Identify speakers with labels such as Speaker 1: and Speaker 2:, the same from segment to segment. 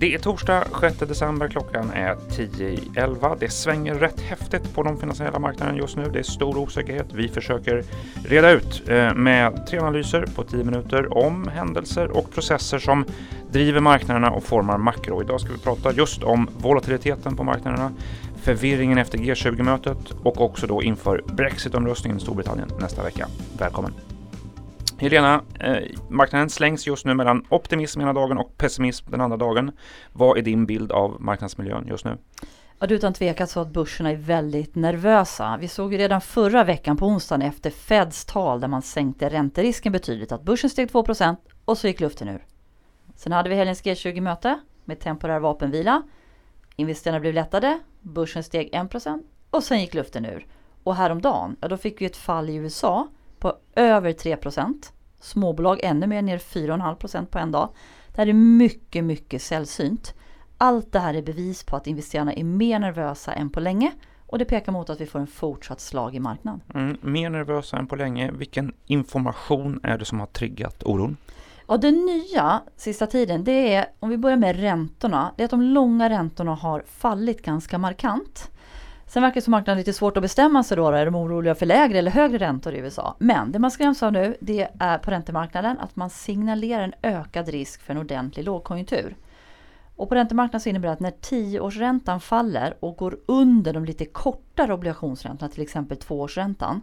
Speaker 1: Det är torsdag 6 december, klockan är 10.11. Det svänger rätt häftigt på de finansiella marknaderna just nu. Det är stor osäkerhet. Vi försöker reda ut eh, med tre analyser på 10 minuter om händelser och processer som driver marknaderna och formar makro. Idag ska vi prata just om volatiliteten på marknaderna, förvirringen efter G20-mötet och också då inför Brexit-omröstningen i Storbritannien nästa vecka. Välkommen! Helena, eh, marknaden slängs just nu mellan optimism ena dagen och pessimism den andra dagen. Vad är din bild av marknadsmiljön just nu?
Speaker 2: Ja, det är utan tvekan så att börserna är väldigt nervösa. Vi såg ju redan förra veckan på onsdagen efter Feds tal där man sänkte ränterisken betydligt att börsen steg 2% och så gick luften ur. Sen hade vi helgens G20-möte med temporär vapenvila. Investerarna blev lättade, börsen steg 1 och sen gick luften ur. Och häromdagen, ja då fick vi ett fall i USA på över 3 Småbolag ännu mer, ner 4,5% på en dag. Det här är mycket, mycket sällsynt. Allt det här är bevis på att investerarna är mer nervösa än på länge och det pekar mot att vi får en fortsatt slag i marknaden.
Speaker 1: Mm, mer nervösa än på länge. Vilken information är det som har triggat oron?
Speaker 2: Ja, det nya sista tiden, det är, om vi börjar med räntorna, det är att de långa räntorna har fallit ganska markant. Sen verkar det som marknaden lite svårt att bestämma sig då. Är de oroliga för lägre eller högre räntor i USA? Men det man skräms av nu det är på räntemarknaden att man signalerar en ökad risk för en ordentlig lågkonjunktur. Och på räntemarknaden så innebär det att när tioårsräntan faller och går under de lite kortare obligationsräntorna, till exempel tvåårsräntan.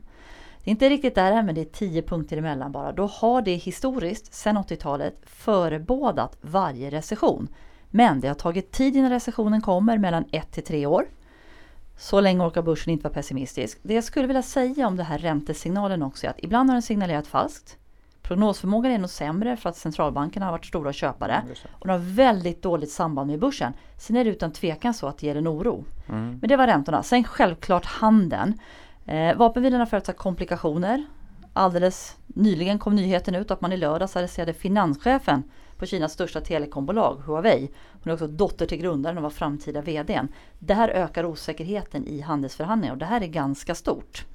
Speaker 2: Det är inte riktigt där än, men det är 10 punkter emellan bara. Då har det historiskt, sedan 80-talet, förebådat varje recession. Men det har tagit tid innan recessionen kommer, mellan 1 till 3 år. Så länge orkar börsen inte vara pessimistisk. Det jag skulle vilja säga om den här räntesignalen också är att ibland har den signalerat falskt. Prognosförmågan är nog sämre för att centralbankerna har varit stora köpare. Och de har väldigt dåligt samband med börsen. Sen är det utan tvekan så att det ger en oro. Mm. Men det var räntorna. Sen självklart handeln. Eh, vapenvilan har förutsett komplikationer. Alldeles nyligen kom nyheten ut att man i lördags arresterade finanschefen på Kinas största telekombolag Huawei. Hon är också dotter till grundaren och var framtida VD. Det här ökar osäkerheten i handelsförhandlingar och det här är ganska stort.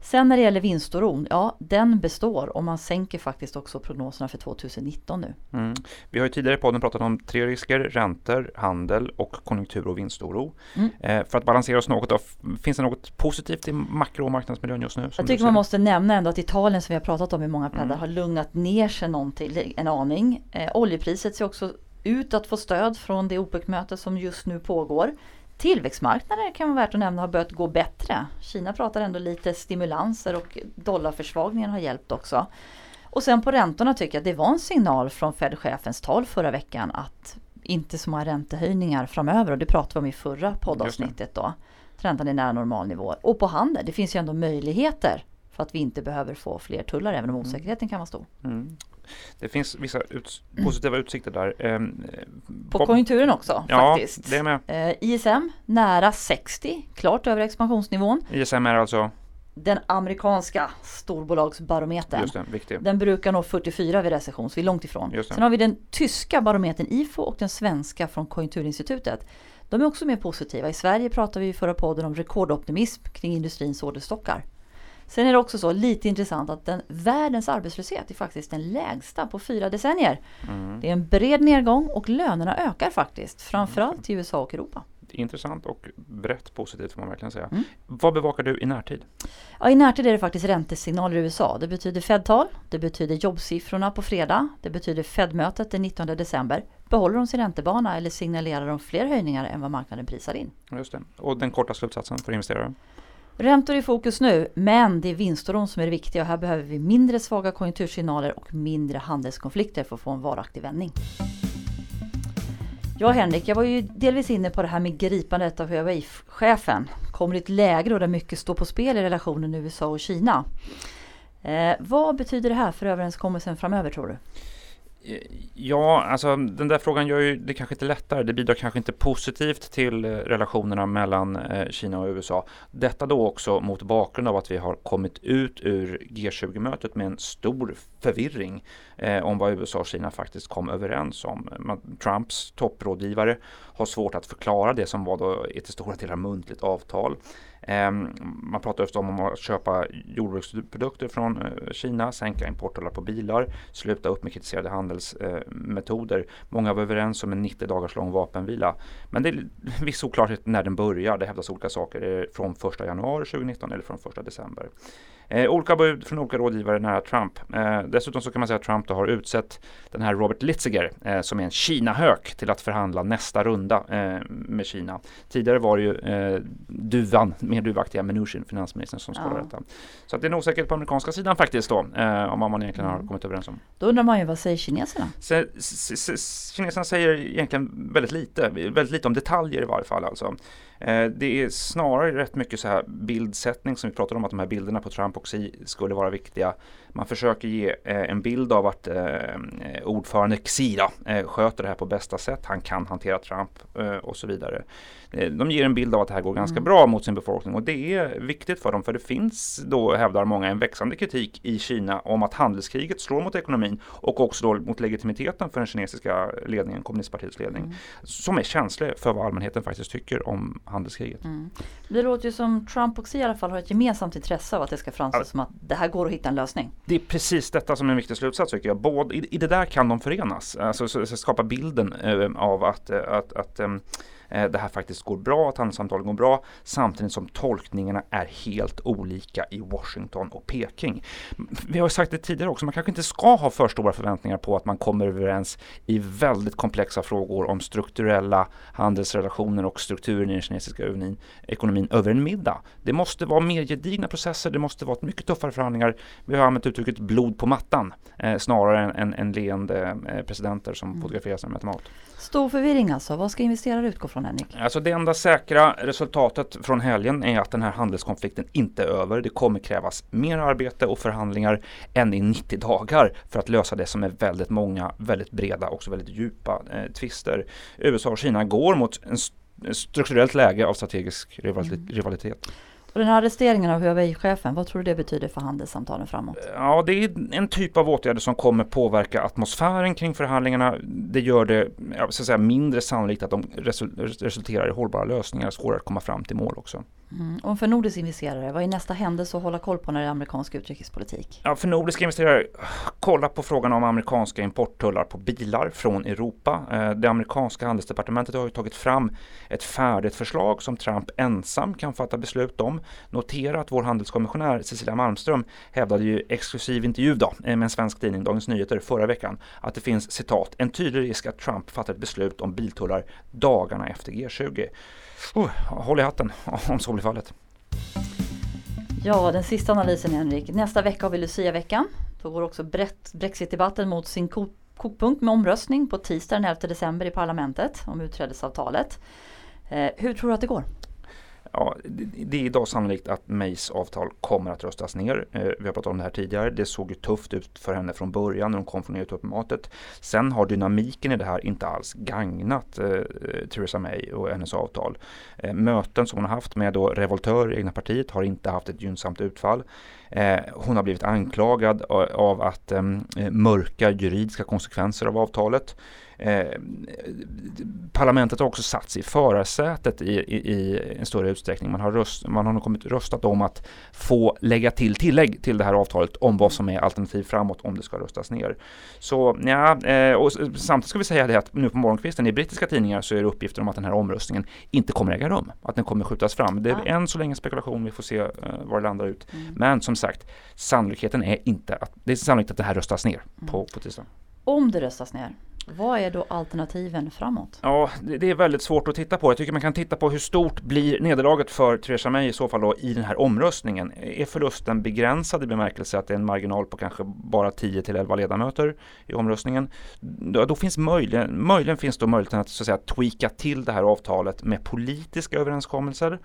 Speaker 2: Sen när det gäller vinstoron, ja den består och man sänker faktiskt också prognoserna för 2019 nu. Mm.
Speaker 1: Vi har ju tidigare i podden pratat om tre risker, räntor, handel och konjunktur och vinstoro. Mm. Eh, för att balansera oss något, då, finns det något positivt i makro och marknadsmiljön just nu?
Speaker 2: Jag tycker man måste nämna ändå att Italien som vi har pratat om i många poddar mm. har lugnat ner sig någonting, en aning. Eh, oljepriset ser också ut att få stöd från det OPEC-möte som just nu pågår. Tillväxtmarknader kan vara värt att nämna har börjat gå bättre. Kina pratar ändå lite stimulanser och dollarförsvagningen har hjälpt också. Och sen på räntorna tycker jag att det var en signal från Fed-chefens tal förra veckan att inte så många räntehöjningar framöver och det pratade vi om i förra poddavsnittet då. Räntan är nära normalnivå. Och på handel, det finns ju ändå möjligheter för att vi inte behöver få fler tullar även om osäkerheten kan vara stor. Mm.
Speaker 1: Det finns vissa ut, positiva utsikter där. Eh,
Speaker 2: på konjunkturen också
Speaker 1: ja,
Speaker 2: faktiskt.
Speaker 1: Det är med.
Speaker 2: Eh, ISM nära 60, klart över expansionsnivån.
Speaker 1: ISM är alltså?
Speaker 2: Den amerikanska storbolagsbarometern.
Speaker 1: Just det, viktig.
Speaker 2: Den brukar nå 44 vid recession, så vi är långt ifrån. Sen har vi den tyska barometern IFO och den svenska från Konjunkturinstitutet. De är också mer positiva. I Sverige pratar vi i förra podden om rekordoptimism kring industrins orderstockar. Sen är det också så lite intressant att den, världens arbetslöshet är faktiskt den lägsta på fyra decennier. Mm. Det är en bred nedgång och lönerna ökar faktiskt, framförallt i USA och Europa.
Speaker 1: Intressant och brett positivt får man verkligen säga. Mm. Vad bevakar du i närtid?
Speaker 2: Ja, I närtid är det faktiskt räntesignaler i USA. Det betyder Fed-tal, det betyder jobbsiffrorna på fredag, det betyder Fed-mötet den 19 december. Behåller de sin räntebana eller signalerar de fler höjningar än vad marknaden prisar in?
Speaker 1: Just det. Och den korta slutsatsen för investerare?
Speaker 2: Räntor är i fokus nu, men det är vinstoron som är det viktiga och här behöver vi mindre svaga konjunktursignaler och mindre handelskonflikter för att få en varaktig vändning. Ja Henrik, jag var ju delvis inne på det här med gripandet av Huawei-chefen. Kommer i ett läge då där mycket står på spel i relationen USA och Kina. Eh, vad betyder det här för överenskommelsen framöver tror du?
Speaker 1: Ja, alltså den där frågan gör ju det kanske inte lättare. Det bidrar kanske inte positivt till eh, relationerna mellan eh, Kina och USA. Detta då också mot bakgrund av att vi har kommit ut ur G20-mötet med en stor förvirring eh, om vad USA och Kina faktiskt kom överens om. Trumps topprådgivare har svårt att förklara det som var då ett till stora delar muntligt avtal. Ehm, man pratar ofta om att köpa jordbruksprodukter från eh, Kina, sänka importtullar på bilar, sluta upp med kritiserade handelsmetoder. Eh, Många var överens om en 90 dagars lång vapenvila. Men det är viss oklarhet när den börjar. Det hävdas olika saker Är det från 1 januari 2019 eller från 1 december. Eh, olika bud från olika rådgivare nära Trump. Eh, dessutom så kan man säga att Trump då har utsett den här Robert Litziger eh, som är en Kina-hök till att förhandla nästa runda eh, med Kina. Tidigare var det ju eh, duvan, mer duvaktiga Mnuchin, finansministern, som skulle ja. detta. Så att det är nog säkert på amerikanska sidan faktiskt då, eh, om vad man egentligen mm. har kommit överens om.
Speaker 2: Då undrar man ju, vad säger kineserna?
Speaker 1: Se, se, se, kineserna säger egentligen väldigt lite, väldigt lite om detaljer i varje fall alltså. Eh, det är snarare rätt mycket så här bildsättning som vi pratade om att de här bilderna på Trump och Xi skulle vara viktiga. Man försöker ge eh, en bild av att eh, ordförande Xi sköter det här på bästa sätt. Han kan hantera Trump och så vidare. De ger en bild av att det här går ganska mm. bra mot sin befolkning och det är viktigt för dem för det finns då hävdar många en växande kritik i Kina om att handelskriget slår mot ekonomin och också då mot legitimiteten för den kinesiska ledningen, kommunistpartiets ledning, mm. som är känslig för vad allmänheten faktiskt tycker om handelskriget. Mm.
Speaker 2: Det låter ju som Trump och Xi i alla fall har ett gemensamt intresse av att det ska framstå ja. som att det här går att hitta en lösning.
Speaker 1: Det är precis detta som är en viktig slutsats tycker jag. Både, i, I det där kan de förenas, alltså så, så skapa bilden eh, av att, eh, att, att Eh, det här faktiskt går bra, att handelssamtalen går bra, samtidigt som tolkningarna är helt olika i Washington och Peking. Vi har sagt det tidigare också, man kanske inte ska ha för stora förväntningar på att man kommer överens i väldigt komplexa frågor om strukturella handelsrelationer och strukturen i den kinesiska ekonomin över en middag. Det måste vara mer gedigna processer, det måste vara mycket tuffare förhandlingar. Vi har använt uttrycket blod på mattan eh, snarare än, än, än leende eh, presidenter som mm. fotograferas med mat.
Speaker 2: Stor förvirring alltså. Vad ska investerare utgå från Henrik?
Speaker 1: Alltså det enda säkra resultatet från helgen är att den här handelskonflikten inte är över. Det kommer krävas mer arbete och förhandlingar än i 90 dagar för att lösa det som är väldigt många, väldigt breda och också väldigt djupa eh, tvister. USA och Kina går mot en strukturellt läge av strategisk rivalitet. Mm.
Speaker 2: Och den här arresteringen av Huawei-chefen, vad tror du det betyder för handelssamtalen framåt?
Speaker 1: Ja, det är en typ av åtgärder som kommer påverka atmosfären kring förhandlingarna. Det gör det så att säga, mindre sannolikt att de resulterar i hållbara lösningar, svårare att komma fram till mål också.
Speaker 2: Mm. Och för nordiska investerare, vad är nästa händelse att hålla koll på när det är amerikansk utrikespolitik?
Speaker 1: Ja, för nordiska investerare, kolla på frågan om amerikanska importtullar på bilar från Europa. Eh, det amerikanska handelsdepartementet har ju tagit fram ett färdigt förslag som Trump ensam kan fatta beslut om. Notera att vår handelskommissionär Cecilia Malmström hävdade ju exklusiv intervju då, eh, med en svensk tidning, Dagens Nyheter, förra veckan att det finns citat en tydlig risk att Trump fattar ett beslut om biltullar dagarna efter G20. Oh, håll i hatten om så blir fallet.
Speaker 2: Ja, den sista analysen Henrik. Nästa vecka har vi Lucia-veckan. Då går också Brexit-debatten mot sin kokpunkt med omröstning på tisdag den 11 december i parlamentet om utträdesavtalet. Eh, hur tror du att det går?
Speaker 1: Ja, det är idag sannolikt att Mays avtal kommer att röstas ner. Eh, vi har pratat om det här tidigare. Det såg ju tufft ut för henne från början när hon kom från EU-toppmötet. Sen har dynamiken i det här inte alls gagnat eh, Theresa May och hennes avtal. Eh, möten som hon har haft med då revoltörer i egna partiet har inte haft ett gynnsamt utfall. Eh, hon har blivit anklagad eh, av att ehm, eh, mörka juridiska konsekvenser av avtalet. Eh, parlamentet har också satt sig i förarsätet i, i, i, en större utsträckning. Man har, röst, man har kommit röstat om att få lägga till tillägg till det här avtalet om vad som är alternativ framåt om det ska röstas ner. Så ja, eh, och samtidigt ska vi säga det att nu på morgonkvisten i brittiska tidningar så är det uppgifter om att den här omröstningen inte kommer äga rum, att den kommer skjutas fram. Det är ja. än så länge spekulation, vi får se uh, var det landar ut. Mm. Men som sagt, sannolikheten är inte att det är sannolikt att det här röstas ner mm. på, på tisdag.
Speaker 2: Om det röstas ner, vad är då alternativen framåt?
Speaker 1: Ja, det är väldigt svårt att titta på. Jag tycker man kan titta på hur stort blir nederlaget för Theresa May i så fall då i den här omröstningen. Är förlusten begränsad i bemärkelse att det är en marginal på kanske bara 10 till 11 ledamöter i omröstningen? Då, då finns möjligen, möjligen finns då möjligheten att, så att säga, tweaka till det här avtalet med politiska överenskommelser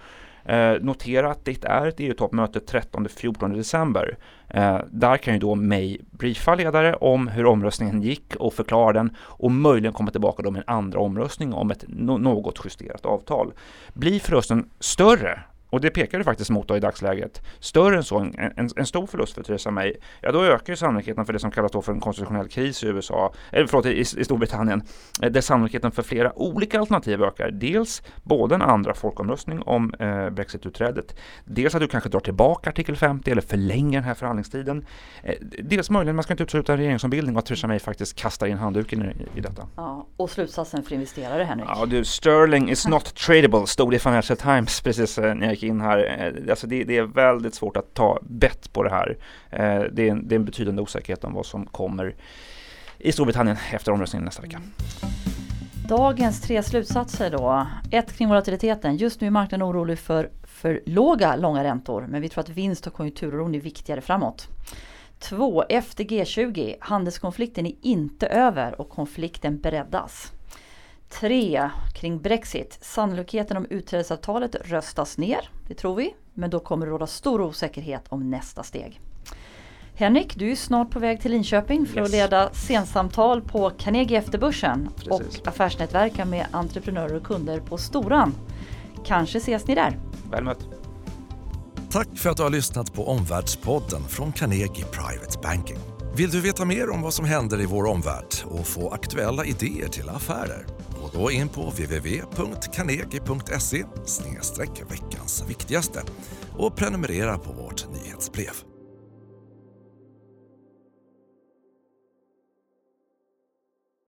Speaker 1: Eh, notera att det är ett EU-toppmöte 13-14 december. Eh, där kan ju då May briefa ledare om hur omröstningen gick och förklara den och möjligen komma tillbaka då med en andra omröstning om ett no något justerat avtal. Blir förlusten större och det pekar det faktiskt mot i dagsläget. Större än så, en, en, en, stor förlust för Theresa May, ja då ökar ju sannolikheten för det som kallas då för en konstitutionell kris i USA, eller förlåt, i, i Storbritannien, eh, där sannolikheten för flera olika alternativ ökar. Dels både en andra folkomröstning om eh, Brexit-utträdet, dels att du kanske drar tillbaka artikel 50 eller förlänger den här förhandlingstiden. Eh, dels möjligen, man ska inte utesluta en regeringsombildning och att Theresa May faktiskt kastar in handduken i, i detta.
Speaker 2: Ja, och slutsatsen för investerare Henrik?
Speaker 1: Ja du, Sterling is not tradable, stod det i Financial Times precis eh, när jag gick in här. Eh, alltså det, det, är väldigt svårt att ta bett på det här. Eh, det är, en, det är en betydande osäkerhet om vad som kommer i Storbritannien efter omröstningen nästa vecka.
Speaker 2: Dagens tre slutsatser då. Ett kring volatiliteten. Just nu är marknaden orolig för för låga långa räntor, men vi tror att vinst och konjunkturoron är viktigare framåt. 2. Efter G20. Handelskonflikten är inte över och konflikten breddas. 3. Kring Brexit. Sannolikheten om utträdesavtalet röstas ner, det tror vi. Men då kommer det råda stor osäkerhet om nästa steg. Henrik, du är snart på väg till Linköping för yes. att leda sensamtal på Carnegie efter börsen Precis. och affärsnätverka med entreprenörer och kunder på Storan. Kanske ses ni där?
Speaker 1: Väl mött.
Speaker 3: Tack för att du har lyssnat på Omvärldspodden från Carnegie Private Banking. Vill du veta mer om vad som händer i vår omvärld och få aktuella idéer till affärer? Gå in på www.carnegie.se veckans viktigaste och prenumerera på vårt nyhetsbrev.